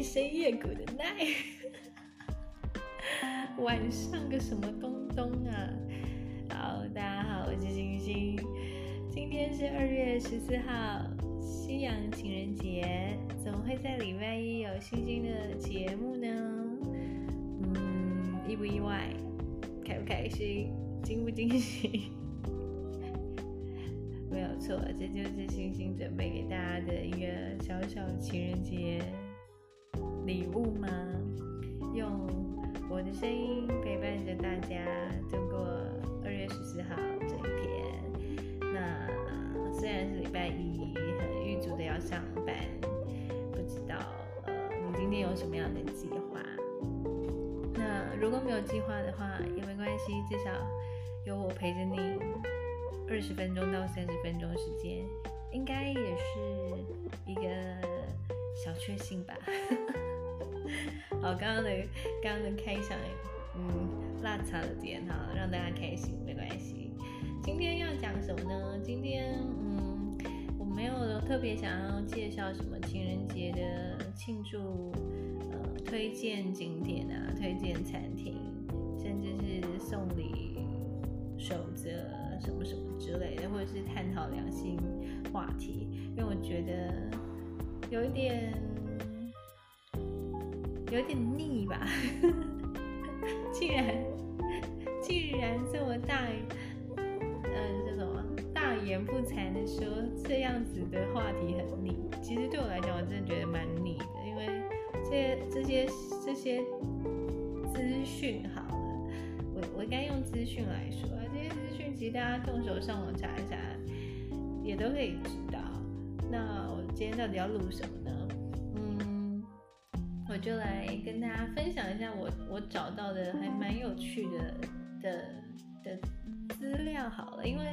男生夜鼓的奈，晚上个什么东东啊？好，大家好，我是星星，今天是二月十四号，西洋情人节，怎么会在礼拜一有星星的节目呢？嗯，意不意外？开不开心？惊不惊喜？没有错，这就是星星准备给大家的一个小小情人节礼物吗？用我的声音陪伴着大家度过二月十四号这一天。那虽然是礼拜一，很预祝的要上班，不知道呃你今天有什么样的计划？那如果没有计划的话也没关系，至少有我陪着你。二十分钟到三十分钟时间，应该也是一个小确幸吧。好，刚刚的刚刚的开场，嗯，辣茶的点哈，让大家开心没关系。今天要讲什么呢？今天嗯，我没有特别想要介绍什么情人节的庆祝，呃，推荐景点啊，推荐餐厅，甚至是送礼守则。什么什么之类的，或者是探讨良心话题，因为我觉得有一点有点腻吧。既然既然这么大，嗯，这种大言不惭的说这样子的话题很腻，其实对我来讲，我真的觉得蛮腻的，因为这些这些这些资讯好了，我我应该用资讯来说。这些资讯其实大家动手上网查一查，也都可以知道。那我今天到底要录什么呢？就来跟大家分享一下我我找到的还蛮有趣的的的资料好了。因为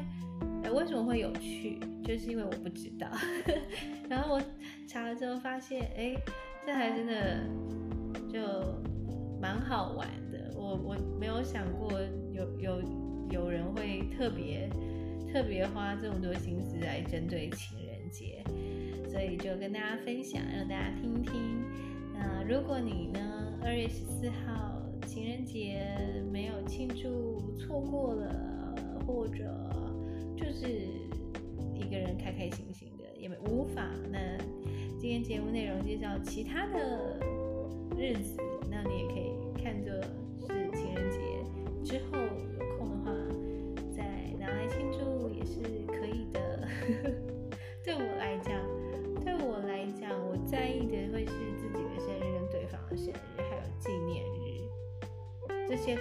哎，为什么会有趣？就是因为我不知道。然后我查了之后发现，哎，这还真的就蛮好玩的。我我没有想过有有。有人会特别特别花这么多心思来针对情人节，所以就跟大家分享，让大家听听。那如果你呢，二月十四号情人节没有庆祝，错过了，或者就是一个人开开心心的，也无法。那今天节目内容介绍其他的日子，那你也可以看作是情人节之后。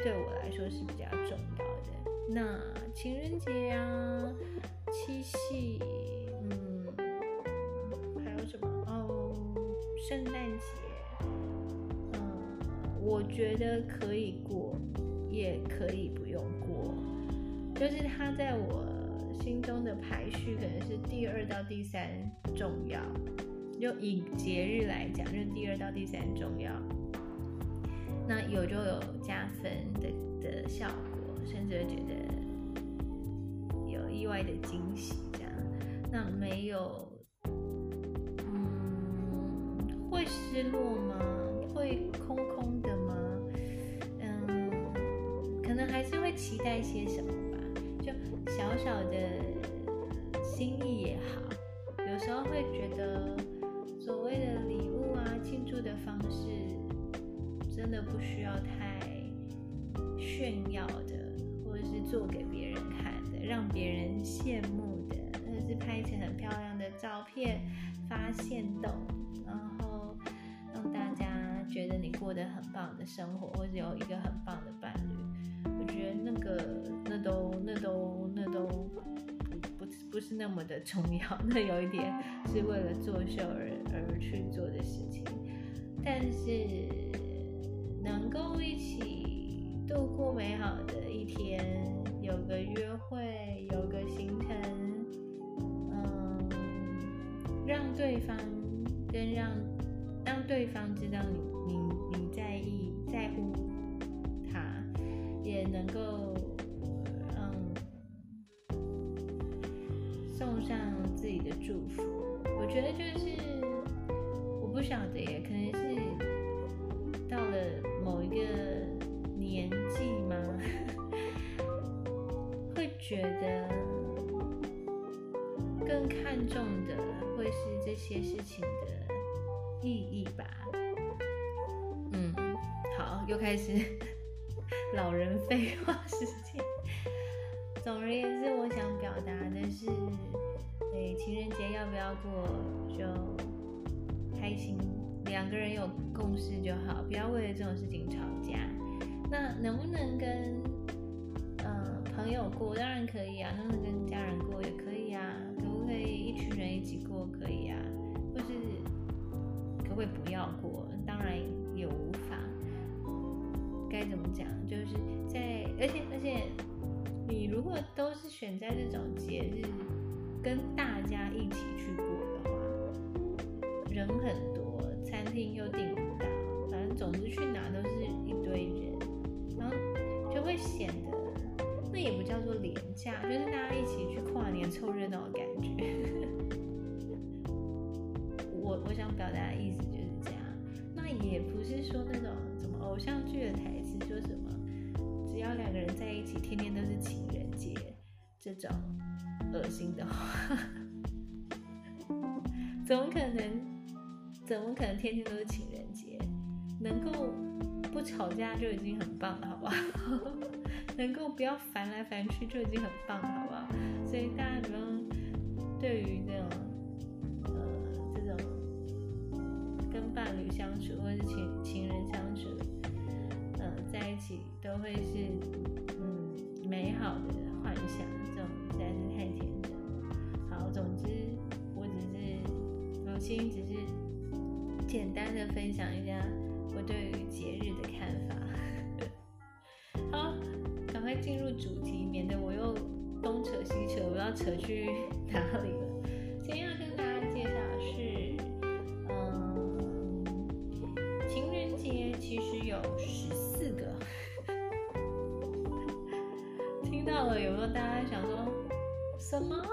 对我来说是比较重要的。那情人节啊，七夕，嗯，还有什么？哦，圣诞节，嗯，我觉得可以过，也可以不用过，就是它在我。心中的排序可能是第二到第三重要，就以节日来讲，就是第二到第三重要。那有就有加分的的效果，甚至会觉得有意外的惊喜这样。那没有，嗯，会失落吗？会空空的吗？嗯，可能还是会期待些什么吧。就小小的心意也好，有时候会觉得不需要太炫耀的，或者是做给别人看的，让别人羡慕的，或者是拍一些很漂亮的照片发现动，然后让大家觉得你过得很棒的生活，或者有一个很棒的伴侣。我觉得那个。那都那都那都不不不是那么的重要，那有一点是为了作秀而而去做的事情，但是能够一起度过美好的一天，有个约会，有个行程，嗯，让对方跟让让对方知道你你你在意在乎他，也能够。上自己的祝福，我觉得就觉得更看重的会是这些事情的意义吧。嗯，好，又开始 老人废话时间。总而言之，我想表达的是，哎，情人节要不要过就开心，两个人有共识就好，不要为了这种事情吵架。那能不能跟嗯朋友过？当然可以啊。能不能跟家人过也可以啊。可不可以一群人一起过？可以啊。或是可不可以不要过？当然也无法。该怎么讲？就是在而且而且。你如果都是选在这种节日跟大家一起去过的话，人很多，餐厅又订不到，反正总之去哪都是一堆人，然后就会显得也不叫做廉价，就是大家一起去跨年凑热闹的感觉。我我想表达的意思就是这样，那也不是说那种什么偶像剧的台词，说什么。只要两个人在一起，天天都是情人节，这种恶心的话，怎么可能？怎么可能天天都是情人节？能够不吵架就已经很棒了，好不好？能够不要烦来烦去就已经很棒了，好不好？所以大家不用对于那种呃这种跟伴侣相处或者是情情人相处。呃在一起都会是嗯美好的幻想，这种实在是太天真了。好，总之我只是母亲，只是简单的分享一下我对于节日的看法。好，快进入主题，免得我又东扯西扯，我要扯去哪里了？今天要跟大家介绍的是，嗯，情人节其实有十四个，听。到了有没有？大家想说什么？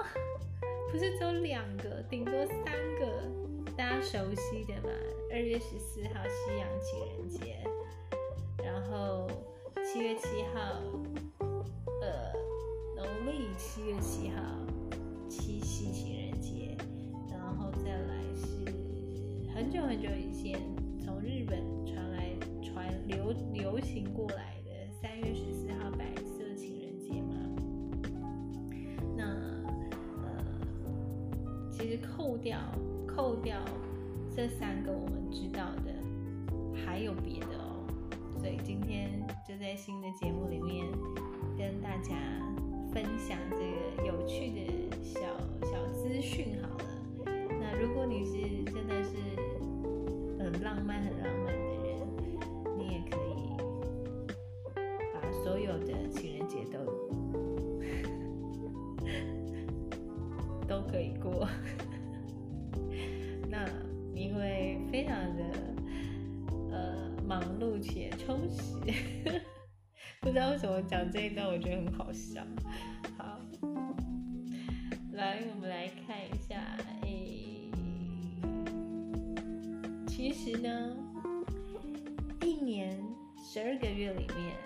不是只有两个，顶多三个，大家熟悉的嘛。二月十四号西洋情人节，然后七月七号，农历七月七号七夕情人节，然后再来是很久很久以前从日本传来传流流行过来的三月十四号白色情人节嘛。那呃。其实扣掉扣掉这三个我们知道的，还有别的哦。所以今天就在新的节目里面跟大家分享这个有趣的小小资讯好了。那如果你是真的是很浪漫很浪漫的人，你也可以把所有的情人节都。都可以过，那你会非常的呃忙碌且充实。不知道为什么讲这一段，我觉得很好笑。好，来，我们来看一下，诶，其实呢，一年十二个月里面，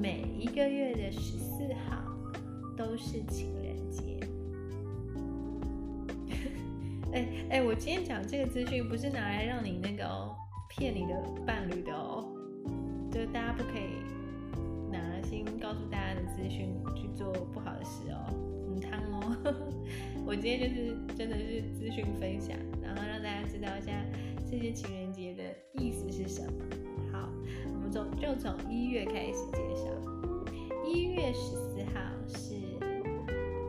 每一个月的十四号都是情人节。哎哎，我今天讲这个资讯不是拿来让你那个哦骗你的伴侣的哦，就是大家不可以告诉大家的资讯去做不好的事哦，嗯汤哦。我今天就是真的是资讯分享，然后让大家知道一下这些情人节的意思是什么。好，我们从就从一月开始介绍，一月十四号是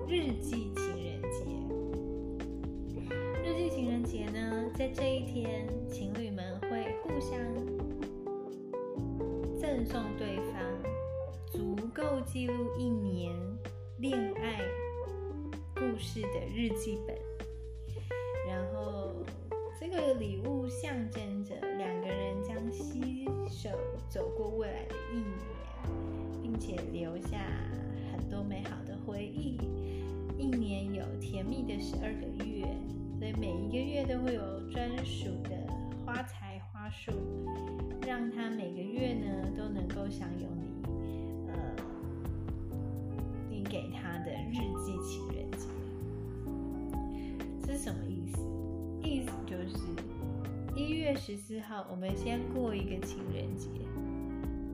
日记情人节。日记情人节呢。在这一天，情侣们会互相记录一年恋爱故事的日记本，然后这个礼物象征着两个人将携手走过未来的一年，并且留下很多美好的回忆。一年有甜蜜的十二个月。所以每一个月都会有专属的花材花束，让他每个月呢都能够享有十四号，我们先过一个情人节，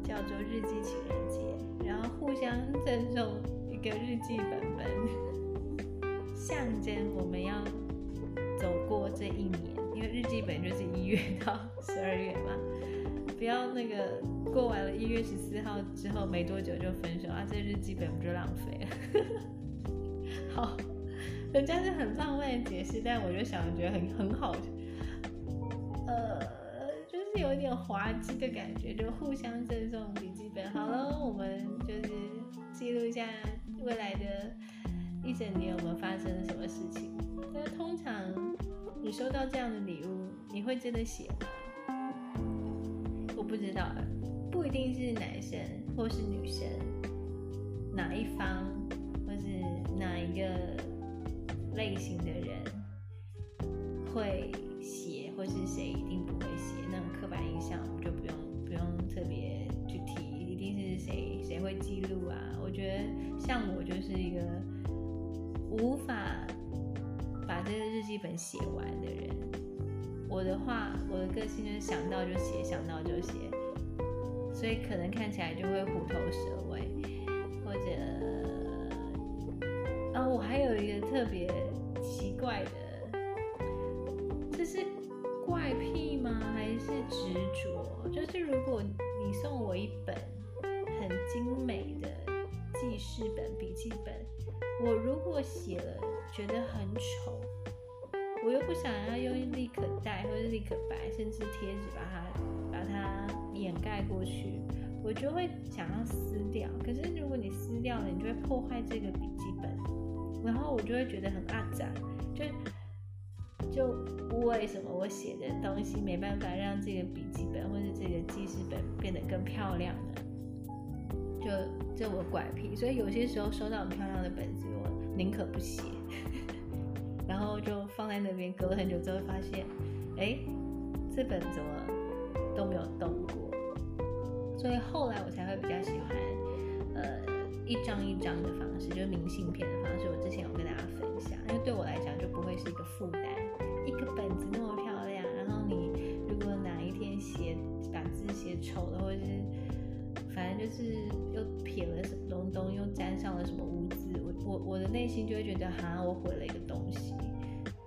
叫做日记情人节，然后互相赠送一个日记本本，象征我们要走过这一年。因为日记本就是一月到十二月嘛，不要那个过完了一月十四号之后没多久就分手啊，这日记本不就浪费了？好。人家是很浪漫的解释，但我就想觉得很很好，是有一点滑稽的感觉，就互相赠送笔记本。好了，我们就是记录一下未来的一整年我们发生了什么事情。那通常你收到这样的礼物，你会真的写吗？我不知道，不一定是男生或是女生，哪一方或是哪一个。类型的人会写，或是谁一定那种刻板印象就不用不用特别去提，一定是谁谁会记录啊？我觉得像我就是一个无法把这个日记本写完的人。我的话，我的个性就是想到就写，想到就写，所以可能看起来就会虎头蛇尾，或者。我还有一个特别奇怪的，执着？就是如果你送我一本很精美的记事本、笔记本，我如果写了觉得很丑，我又不想要用立可带或者立可白，甚至贴纸把它把它掩盖过去，我就会想要撕掉。可是如果你撕掉了，你就会破坏这个笔记本。然后我就会觉得很阿杂，就就为什么我写的东西没办法让这个笔记本或者这个记事本变得更漂亮呢？就这我怪癖，所以有些时候收到很漂亮的本子，我宁可不写，然后就放在那边，隔了很久之后发现，哎，这本怎么都没有动过？所以后来我才会比较喜欢，呃。一张一张的方式，就是明信片的方式。我之前有跟大家分享，因为对我来讲就不会是一个负担。一个本子那么漂亮，然后你如果哪一天写把字写丑了，或者是反正就是又撇了什么东东，又沾上了什么污渍，我我我的内心就会觉得哈，我毁了一个东西。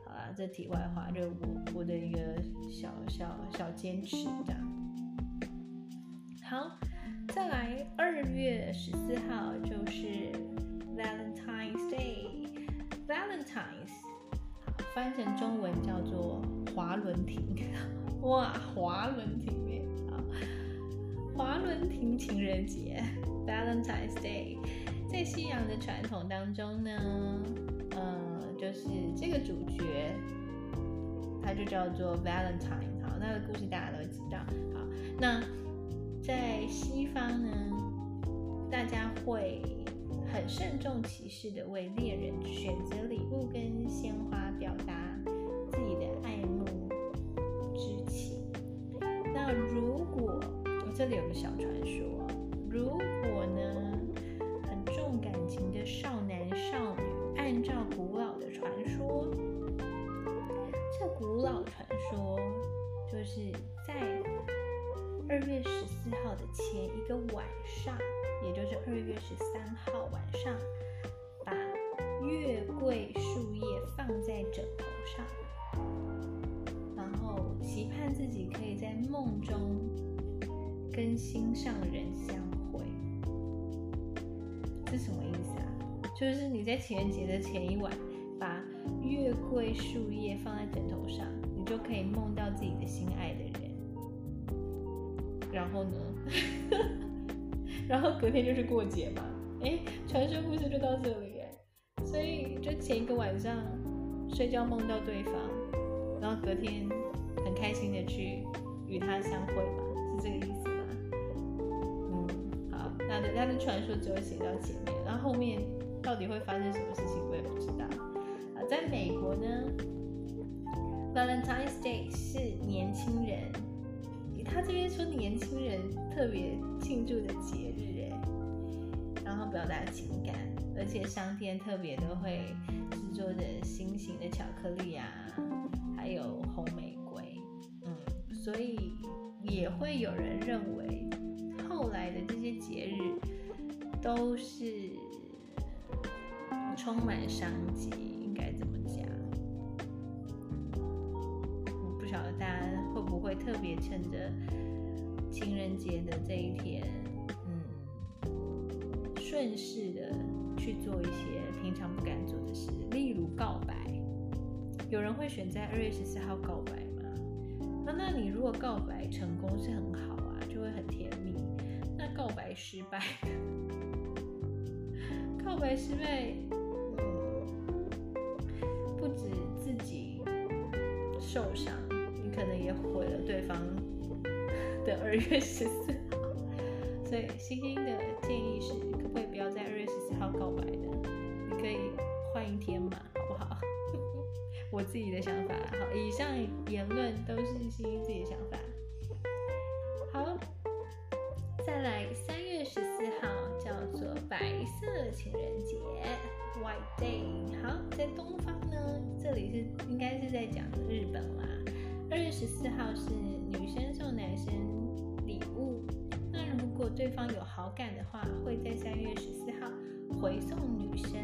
好啦，这题外话，就是我我的一个小小小坚持这样。好。再来，二月十四号就是 Valentine's Day，Valentine's。Valentine's 翻成中文叫做华伦亭。哇，华伦亭耶！啊，华伦亭情人节 Valentine's Day，在西洋的传统当中呢，呃，就是这个主角，他就叫做 Valentine。好，那个故事大家都知道。好，那。在西方呢，大家会很慎重其事的为恋人选择礼物跟鲜花，表达自己的爱慕之情。那如果我这里有个小传说，如果呢很重感情的少男少女，按照古老的传说，这古老传说就是在。二月十四号的前一个晚上，也就是二月十三号晚上，把月桂树叶放在枕头上，然后期盼自己可以在梦中跟心上人相会。这什么意思啊？就是你在情人节的前一晚，把月桂树叶放在枕头上，你就可以梦到自己的心爱的人。然后呢？然后隔天就是过节嘛。哎，传说故事就到这里哎。所以就前一个晚上睡觉梦到对方，然后隔天很开心的去与他相会嘛，是这个意思吗？嗯，好，那的他的传说只有写到前面，然后后面到底会发生什么事情我也不知道。啊，在美国呢，Valentine's Day 是年轻人。他这边说年轻人特别庆祝的节日，哎，然后表达情感，而且商店特别都会制作着心形的巧克力啊，还有红玫瑰，嗯，所以也会有人认为后来的这些节日都是充满商机，特别趁着情人节的这一天，嗯，顺势的去做一些平常不敢做的事，例如告白。有人会选在二月十四号告白吗？那那你如果告白成功是很好啊，就会很甜蜜。那告白失败，告白失败，嗯，不止自己受伤，可能也毁了对方的二月十四号。所以星星的建议是，可不可以不要在二月十四号告白的？你可以换一天嘛？好不好 我自己的想法，好，以上言论都是星星自己的想法。好，再来，三月十四号叫做白色情人节 （White Day）。好，在东方呢，这里是应该是在讲日本啦。二月十四号是女生送男生礼物，那如果对方有好感的话，会在三月十四号回送女生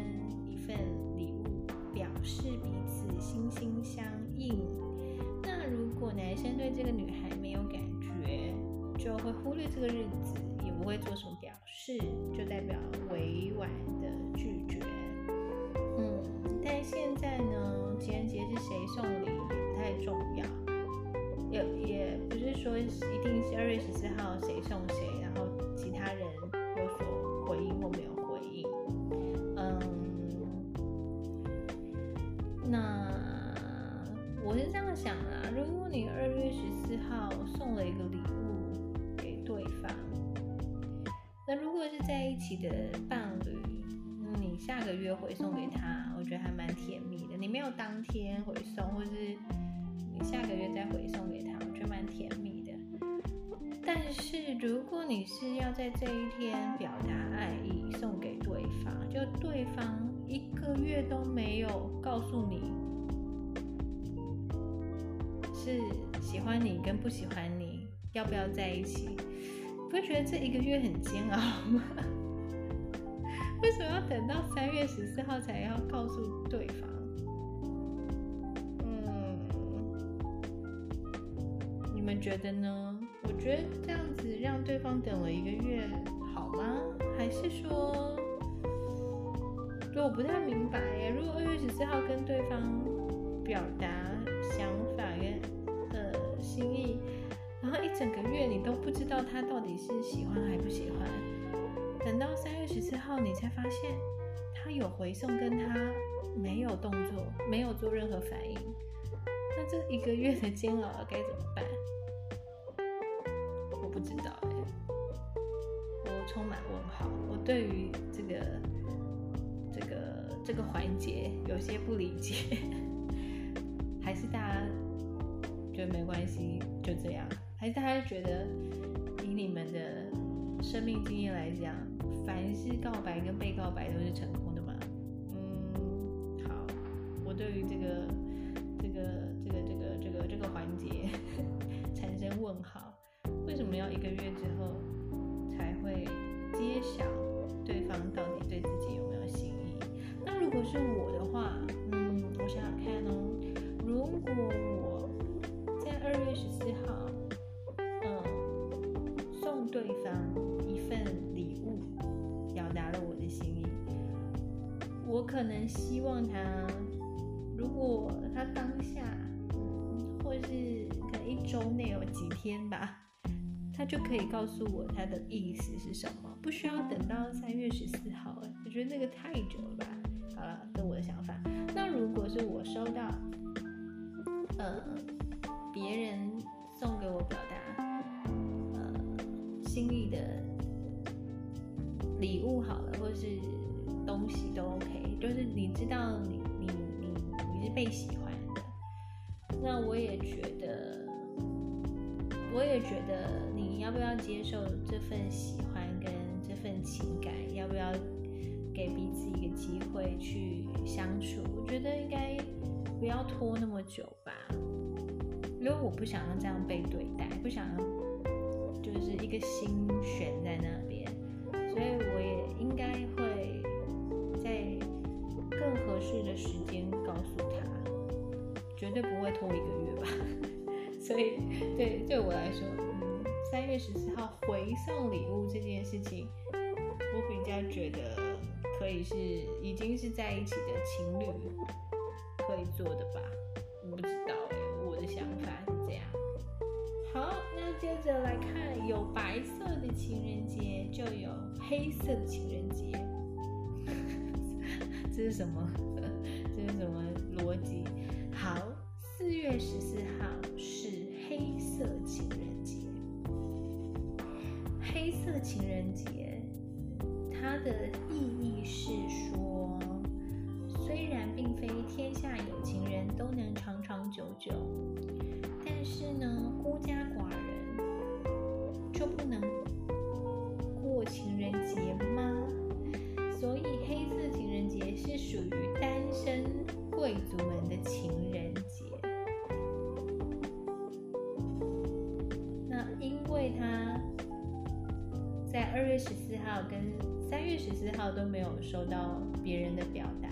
一份礼物，表示彼此。心心相印。那如果男生对这个女孩没有感觉，就会忽略这个日子，也不会做什么表示，就代表委婉的拒绝。嗯，但现在呢，情人节是谁送礼也不太重要，也也不是说一定是二月十四号谁送谁，然后其他人有所回应或没有回应。嗯，那。我是这样想啦，如果你二月十四号送了一个礼物给对方，那如果是在一起的伴侣，你下个月回送给他，我觉得还蛮甜蜜的。你没有当天回送，或是下个月再回送给他，我觉得蛮甜蜜的。但是如果你是要在这一天表达爱意，送给对方，就对方一个月都没有告诉你。是喜欢你跟不喜欢你，要不要在一起？不会觉得这一个月很煎熬吗？为什么要等到三月十四号才要告诉对方？觉得呢？我觉得这样子让对方等了一个月好吗？还是说，我不太明白耶。如果二月十四号跟对方表达想法跟心意，然后一整个月你都不知道他到底是喜欢还不喜欢，等到三月十四号你才发现他有回送，跟他没有动作，没有做任何反应，那这一个月的煎熬该怎么办？知道哎，我充满问号，我对于这个这个这个环节有些不理解，还是大家？觉得没关系，就这样。还是大家觉得，以你们的生命经验来讲，凡是告白跟被告白都是成功的吗？嗯，好，我对于这个、这个、这个、这个、这个、这个环节 产生问号。为什么要一个月之后才会揭晓对方到底对自己有没有心意？那如果是我的话，嗯，我想想看哦，如果我在。二月十四号，嗯，送对方一份礼物，表达了我的心意。我可能希望他，如果他当下，或是可能一周内有几天吧，他就可以告诉我他的意思是什么，不需要等到三月十四号。我觉得那个太久了吧。好了，这我的想法。那如果是我收到，嗯。别人送给我表达呃心意的礼物好了，或是东西都 OK，就是你知道你你你你是被喜欢的，那我也觉得，我也觉得你要不要接受这份喜欢跟这份情感，要不要给彼此一个机会去相处？我觉得应该不要拖那么久吧。因为我不想要这样被对待，不想要就是一个心悬在那边，所以我也应该会在更合适的时间告诉他，绝对不会拖一个月吧。所以对对我来说，三月十四号回送礼物这件事情，我比较觉得可以是已经是在一起的情侣可以做的吧。我不知道哎，我的想法是这样。好，那接着来看，有白色的情人节，就有黑色的情人节。这是什么？人跟三月十四号都没有收到别人的表达，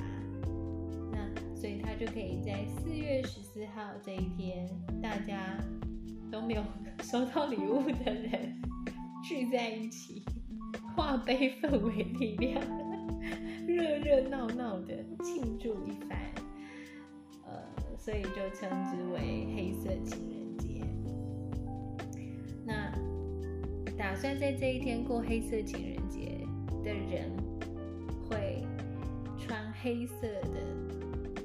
那所以他就可以在四月十四号这一天，大家都没有 收到礼物的人聚在一起，化悲愤为力量，热热闹闹的庆祝一番，呃，所以就称之为黑色情人节。那打算在这一天过黑色情人节的人，会穿黑色的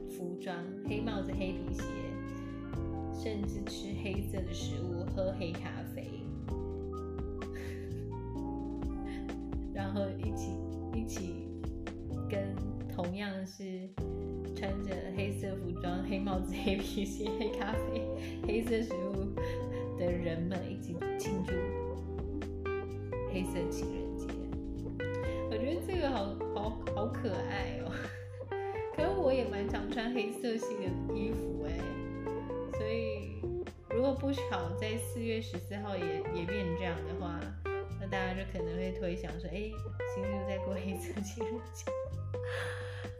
服装、黑帽子、黑皮鞋，甚至吃黑色的食物、喝黑咖啡，然后一起一起跟同样是穿着黑色服装、黑帽子、黑皮鞋、黑咖啡、黑色食物的人们一起庆祝。黑色情人节。我觉得这个好好好可爱哦。可是我也蛮常穿黑色系的衣服哎，所以如果不巧在四月十四号也也变这样的话，那大家就可能会推想说，哎，新宿在过黑色情人节，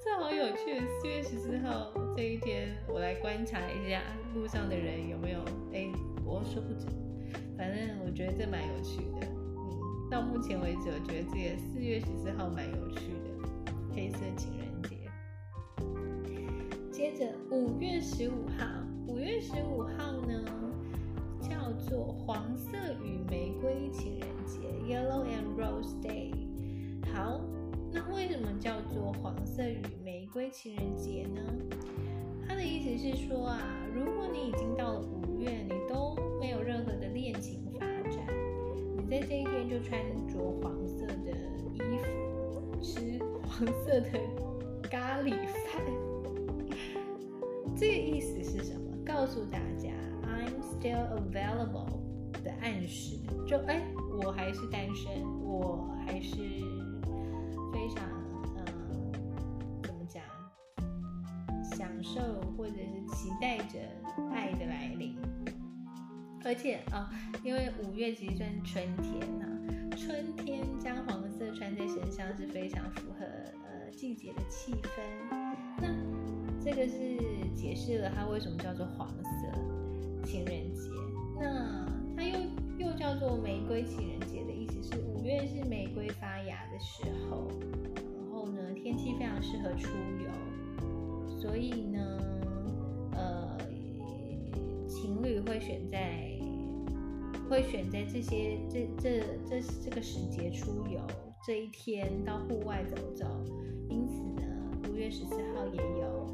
这好有趣。四月十四号这一天，我来观察一下路上的人有没有，哎，我说不准，反正我觉得这蛮有趣的。到目前为止，我觉得这个四月十四号蛮有趣的，黑色情人节。接着五月十五号，五月十五号呢叫做黄色与玫瑰情人节 （Yellow and Rose Day）。好，那为什么叫做黄色与玫瑰情人节呢？它的意思是说啊，如果你已经到了五月，你都没有任何的恋情，在这一天就穿着黄色的衣服，吃黄色的咖喱饭。这个意思是什么？告诉大家，I'm still available 的暗示，就哎，我还是单身，我还是非常嗯，怎么讲，享受或者是期待着爱的来临。而且啊、因为五月其实算春天呐、春天将黄色穿在身上是非常符合呃季节的气氛。那这个是解释了它为什么叫做黄色情人节。那它又又叫做玫瑰情人节的意思是五月是玫瑰发芽的时候，然后呢天气非常适合出游，所以呢呃情侣会选在会选在这些这这这这个时节出游，这一天到户外走走，因此呢五月十四号也有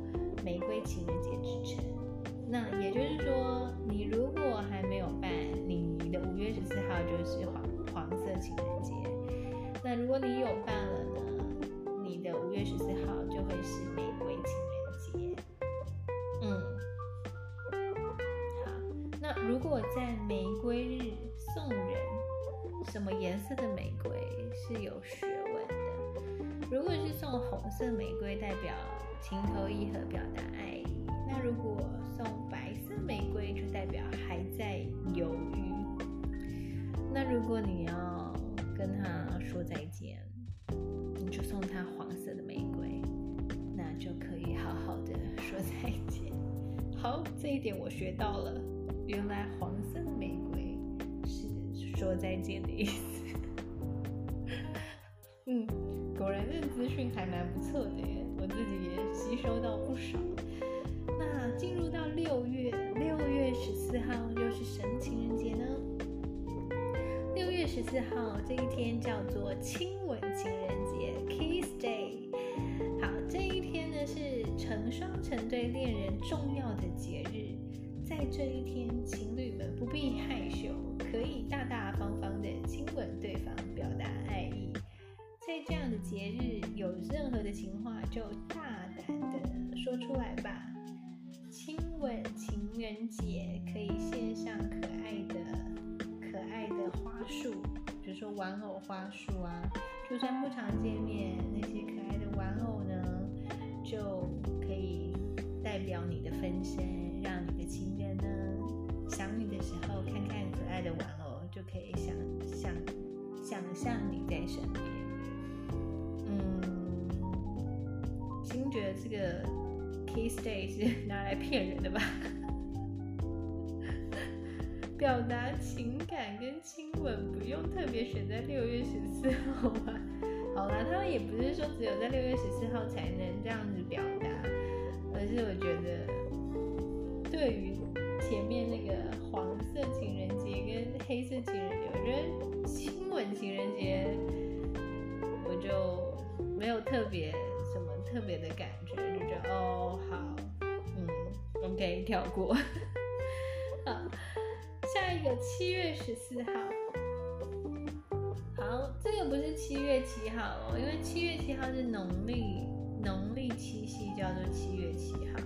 玫瑰情人节之称。那也就是说，你如果还没有办，你的五月十四号就是黄黄色情人节。那如果你有办了呢，你的五月十四号就会是玫瑰情人节。嗯，好。那如果在玫瑰什么颜色的玫瑰是有学问的。如果是送红色玫瑰，代表情投意合，表达爱意。那如果送白色玫瑰，就代表还在犹豫。那如果你要跟他说再见，你就送他黄色的玫瑰，那就可以好好的说再见。好，这一点我学到了，原来黄色玫瑰说再见的意思。嗯，果然这资讯还蛮不错的耶，我自己也吸收到不少。那进入到六月，六月十四号又是什么情人节呢？六月十四号这一天叫做亲吻情人节 （Kiss Day）。好，这一天呢是成双成对恋人重要的节日，在这一天，情侣们不必害羞，可以大大方方的亲吻对方，表达爱意。在这样的节日，有任何的情话就大胆的说出来吧。亲吻情人节可以献上可爱的、可爱的花束，比如说玩偶花束啊。就算不常见面，那些可爱的玩偶呢，就可以代表你的分身，让你的情人呢想你的时候，看看可爱的玩偶，就可以想想想象你在身边。觉得这个 Kiss Day 是拿来骗人的吧？表达情感跟亲吻不用特别选在六月十四号吧？好啦，他们也不是说只有在六月十四号才能这样子表达，而是我觉得对于前面那个黄色情人节跟黑色情人节，我觉得亲吻情人节我就没有特别什么。特别的感觉，就觉得哦好，嗯，OK，跳过。好，下一个七月十四号。好，这个不是七月七号哦，因为七月七号是农历农历七夕，叫做七月七号，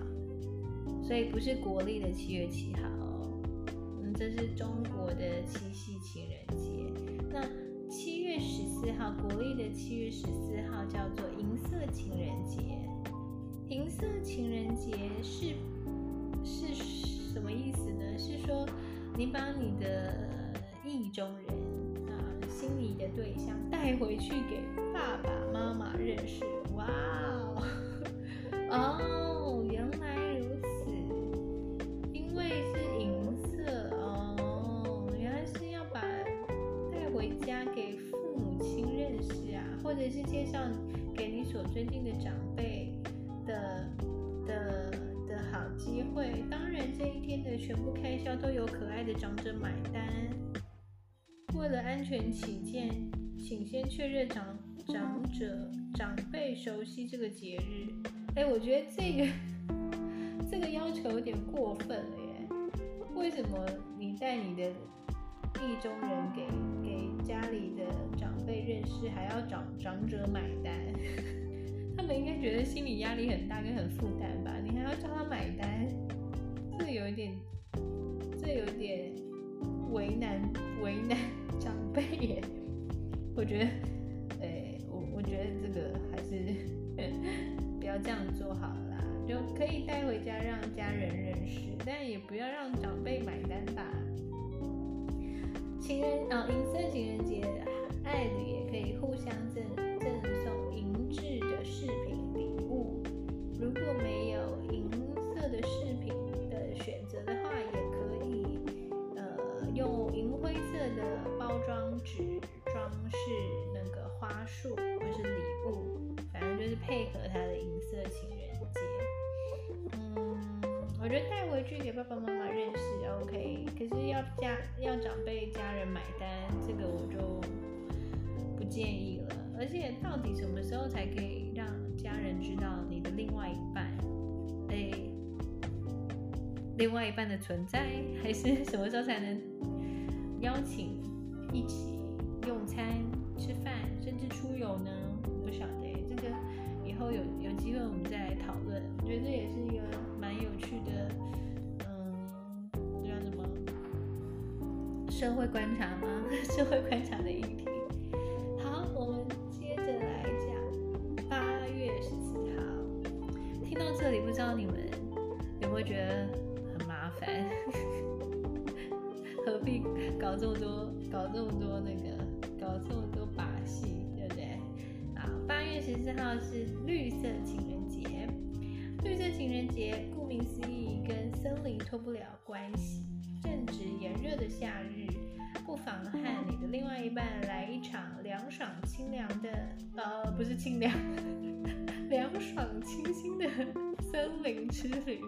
所以不是国历的七月七号。嗯，这是中国的七夕情人节。那七月十四号，国历的七月十四号叫做银色情人节。银色情人节是是什么意思呢？是说你把你的意中人啊，心仪的对象带回去给爸爸妈妈认识。哇者是介绍给你所尊敬的长辈。的的的好机会，当然这一天的全部开销都由可爱的长者买单。为了安全起见，请先确认长长者长辈熟悉这个节日。哎，我觉得这个这个要求有点过分了耶！为什么你带你的意中人给给家里的长辈认识，还要找长者买单？他们应该觉得心理压力很大跟很负担吧？你还要叫他买单，这有一点，这有点为难为难长辈耶。我觉得，哎，我我觉得这个还是 不要这样做好了，就可以带回家让家人认识，但也不要让长辈买单吧。情人啊，银色情人节，爱侣也可以互相赠赠。带回去给爸爸妈妈认识 OK，可是要家要长辈家人买单，这个我就不建议了。而且到底什么时候才可以让家人知道你的另外一半，哎，另外一半的存在，还是什么时候才能邀请一起用餐、吃饭，甚至出游呢？不晓得，以后有有机会我们再来讨论。我觉得这也是一个蛮有趣的，嗯，叫什么社会观察吗？社会观察的议题。好，我们接着来讲八月十四号。听到这里，不知道你们有没有觉得很麻烦？何必搞这么多，搞这么多那个，搞这么多，八月十四号是绿色情人节。绿色情人节顾名思义，跟森林脱不了关系。正值炎热的夏日，不妨和你的另外一半来一场凉爽清凉的，呃，不是清凉，凉爽清新的森林之旅，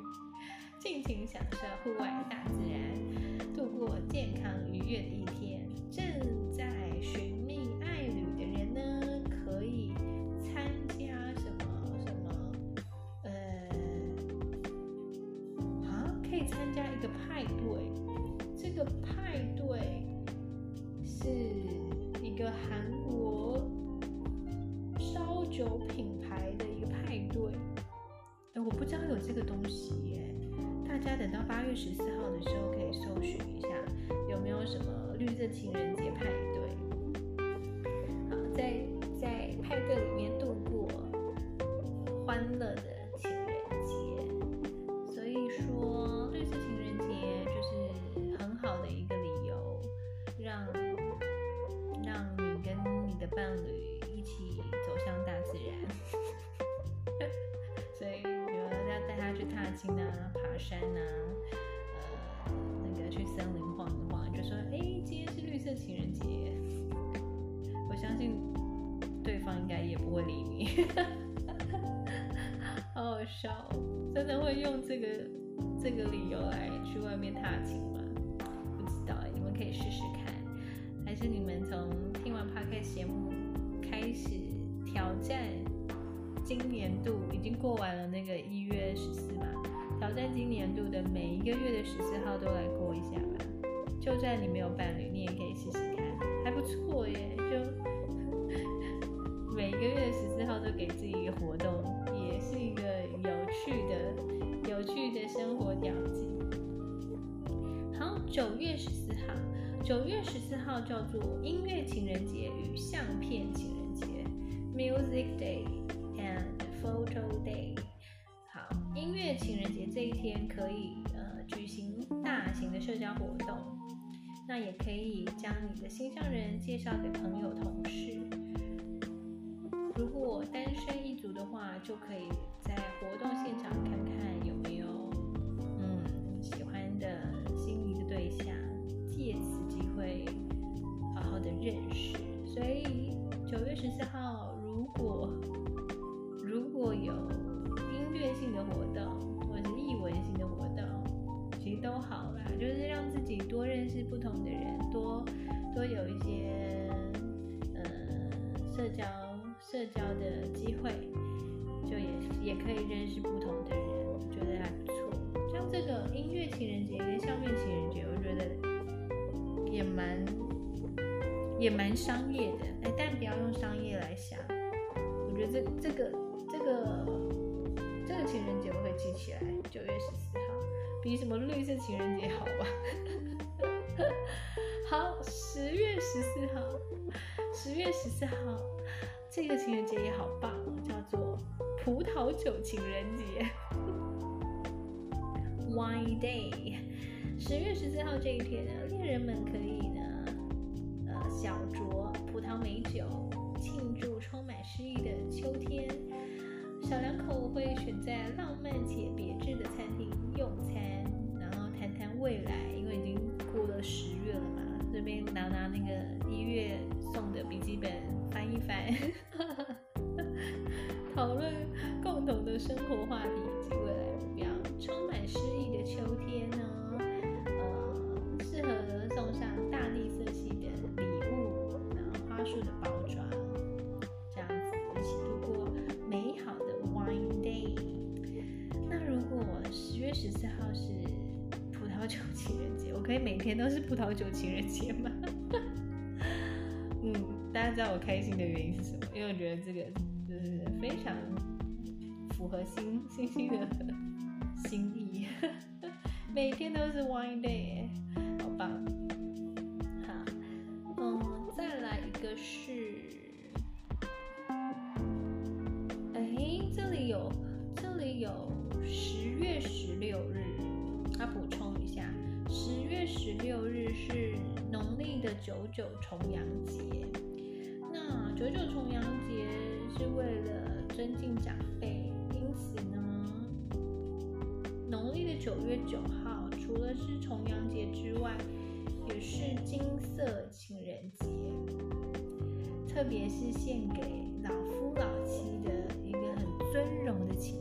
尽情享受户外大自然，度过健康愉悦的一天。正加一个派对。这个派对是一个韩国烧酒品牌的一个派对。哎，我不知道有这个东西耶。大家等到八月十四号的时候可以搜寻一下，有没有什么绿色情人节派对？号叫做音乐情人节与相片情人节 （Music Day and Photo Day）。好，音乐情人节这一天可以呃举行大型的社交活动，那也可以将你的心上人介绍给朋友、同事。如果单身一族的话，就可以在活动现场看看有没有嗯喜欢的的认识。所以九月十四号，如果如果有音乐性的活动或者是艺文性的活动，其实都好啦，就是让自己多认识不同的人，多多有一些呃社交社交的机会，就也也可以认识不同的人，我觉得还不错。像这个音乐情人节跟相面情人节，我觉得也蛮也蛮商业的，哎，但不要用商业来想。我觉得这这个这个这个情人节我会记起来，九月十四号，比什么绿色情人节好吧？好，十月十四号，十月十四号，这个情人节也好棒哦，叫做葡萄酒情人节 （Wine Day）。十月十四号这一天呢，恋人们可以，小酌葡萄美酒，庆祝充满诗意的秋天。小两口会选在浪漫且别致的餐厅用餐，然后谈谈未来，因为已经过了十月了嘛，这边拿拿那个一月送的笔记本翻一翻，讨论共同的生活话题每天都是葡萄酒情人节吗？嗯，大家知道我开心的原因是什么？因为我觉得这个就是非常符合星星星的心意，每天都是 Wine Day，好棒！好，嗯，再来一个是，哎，这里有这里有十月十六日。他补充，十六日是农历的九九重阳节。那九九重阳节是为了尊敬长辈，因此呢，农历的九月九号除了是重阳节之外，也是金色情人节，特别是献给老夫老妻的一个很尊荣的情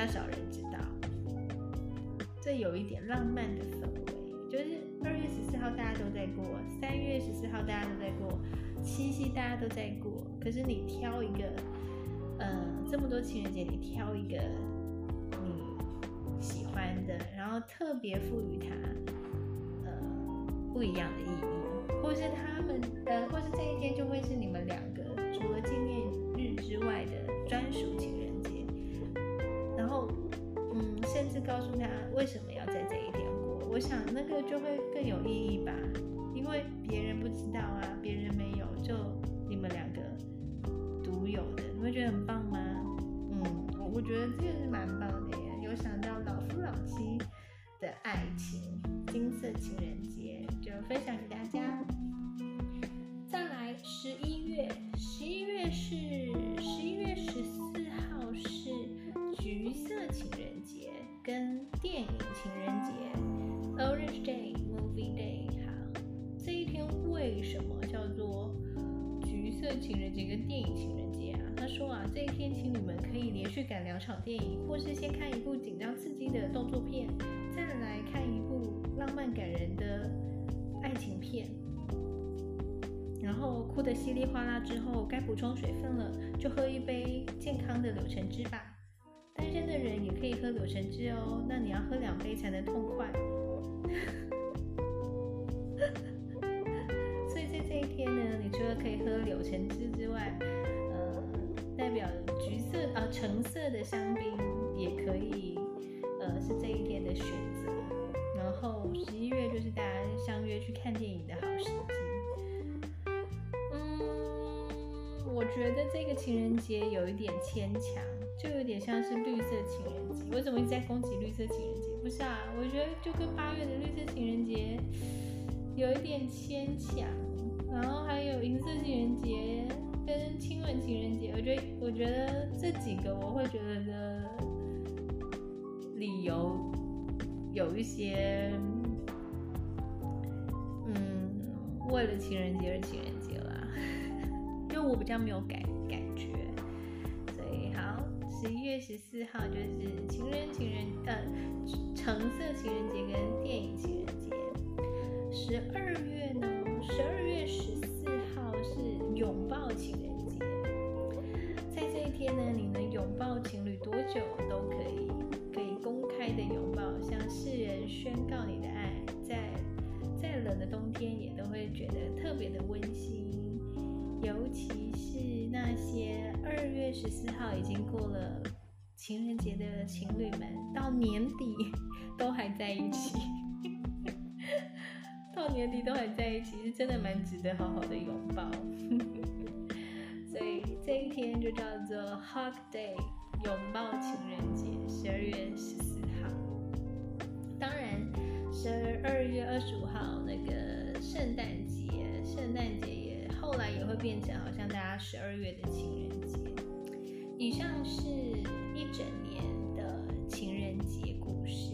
较少人知道，这有一点浪漫的氛围。就是二月十四号大家都在过，三月十四号大家都在过，七夕大家都在过，可是你挑一个，呃，这么多情人节，你挑一个你喜欢的，然后特别赋予它，呃，不一样的意义，或是他们，呃，或是告诉他为什么要在这一天过，我想那个就会更有意义吧，因为别人不知道啊，别人没有，就你们两个独有的，你会觉得很棒吗？嗯，我我觉得这个是蛮棒的耶，有想到老夫老妻的爱情，金色情人节就分享给大家。补充水分了，就喝一杯健康的柳橙汁吧。单身的人也可以喝柳橙汁哦，那你要喝两杯才能痛快。所以在这一天呢，你除了可以喝柳橙汁之外，呃，代表橘色啊、橙色的香槟也可以，呃，是这一天的选择。然后十一月就是大家相约去看电影的好时机。我觉得这个情人节有一点牵强，就有点像是绿色情人节。为什么一直在攻击绿色情人节？不是啊，我觉得就跟八月的绿色情人节有一点牵强。然后还有银色情人节跟亲吻情人节，我觉得我觉得这几个我会觉得理由有一些，嗯，为了情人节而情人，我比较没有感感觉，所以好，十一月十四号就是情人情人呃橙色情人节跟电影情人节，十二月呢，十二月十四号是拥抱情人节，在这一天呢，你能拥抱情侣多久都可以，可以公开的拥抱，向世人宣告你的爱，在再冷的冬天也都会觉得特别的温馨，尤其是那些二月十四号已经过了情人节的情侣们，到年底都还在一起。到年底都还在一起，是真的蛮值得好好的拥抱。所以这一天就叫做 Hug Day，拥抱情人节，十二月十四号。当然，十二月二十五号那个圣诞节，圣诞节也后来也会变成好像大家十二月的情人节。以上是一整年的情人节故事，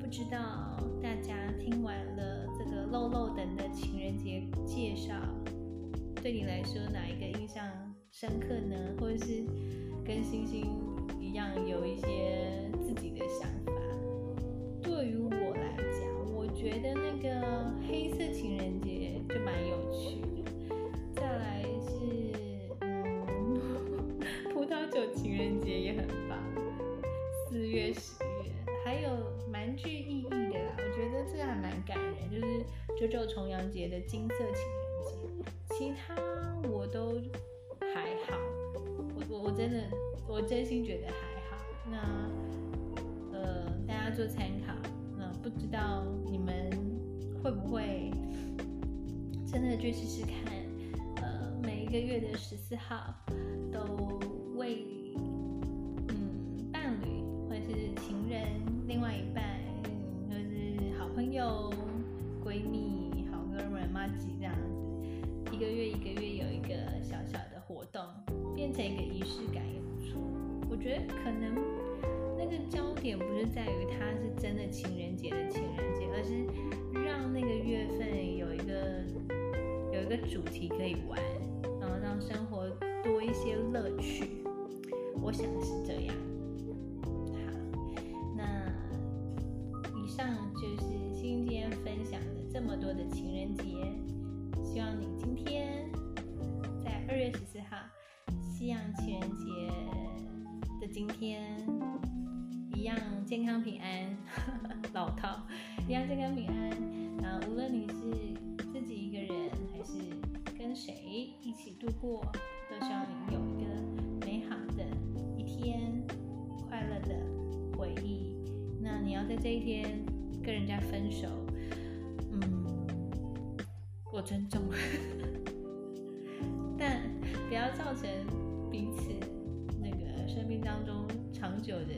不知道大家听完了这个漏漏等的情人节介绍，对你来说哪一个印象深刻呢？或者是跟星星一样有一些自己的想法？对于我来讲，我觉得那个黑色情人节就蛮有趣十月还有蛮具意义的啦，我觉得这还蛮感人，就是九九重阳节的金色情人节，其他我都还好，我我我真的我真心觉得还好。那呃大家做参考，那不知道你们会不会真的去试试看？呃每一个月的十四号都为这个仪式感也不错。我觉得可能那个焦点不是在于它是真的情人节的情人节，而是让那个月份有一个有一个主题可以玩，然后让生活多一些乐趣。我想是这样。平安，老套，一样健康平安。啊，无论你是自己一个人，还是跟谁一起度过，都希望你有一个美好的一天，快乐的回忆。那你要在这一天。跟人家分手，嗯，我尊重，但不要造成彼此那个生命当中长久的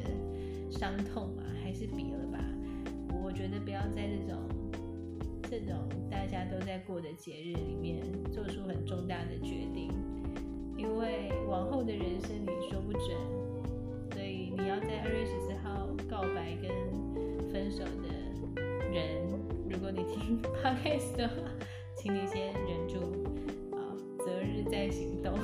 伤痛，是别了吧。我觉得不要在这种这种大家都在过的节日里面做出很重大的决定，因为往后的人生你说不准，所以你要在二月十四号告白跟分手的。人，如果你听 podcast 的话，请你先忍住，啊，择日再行动，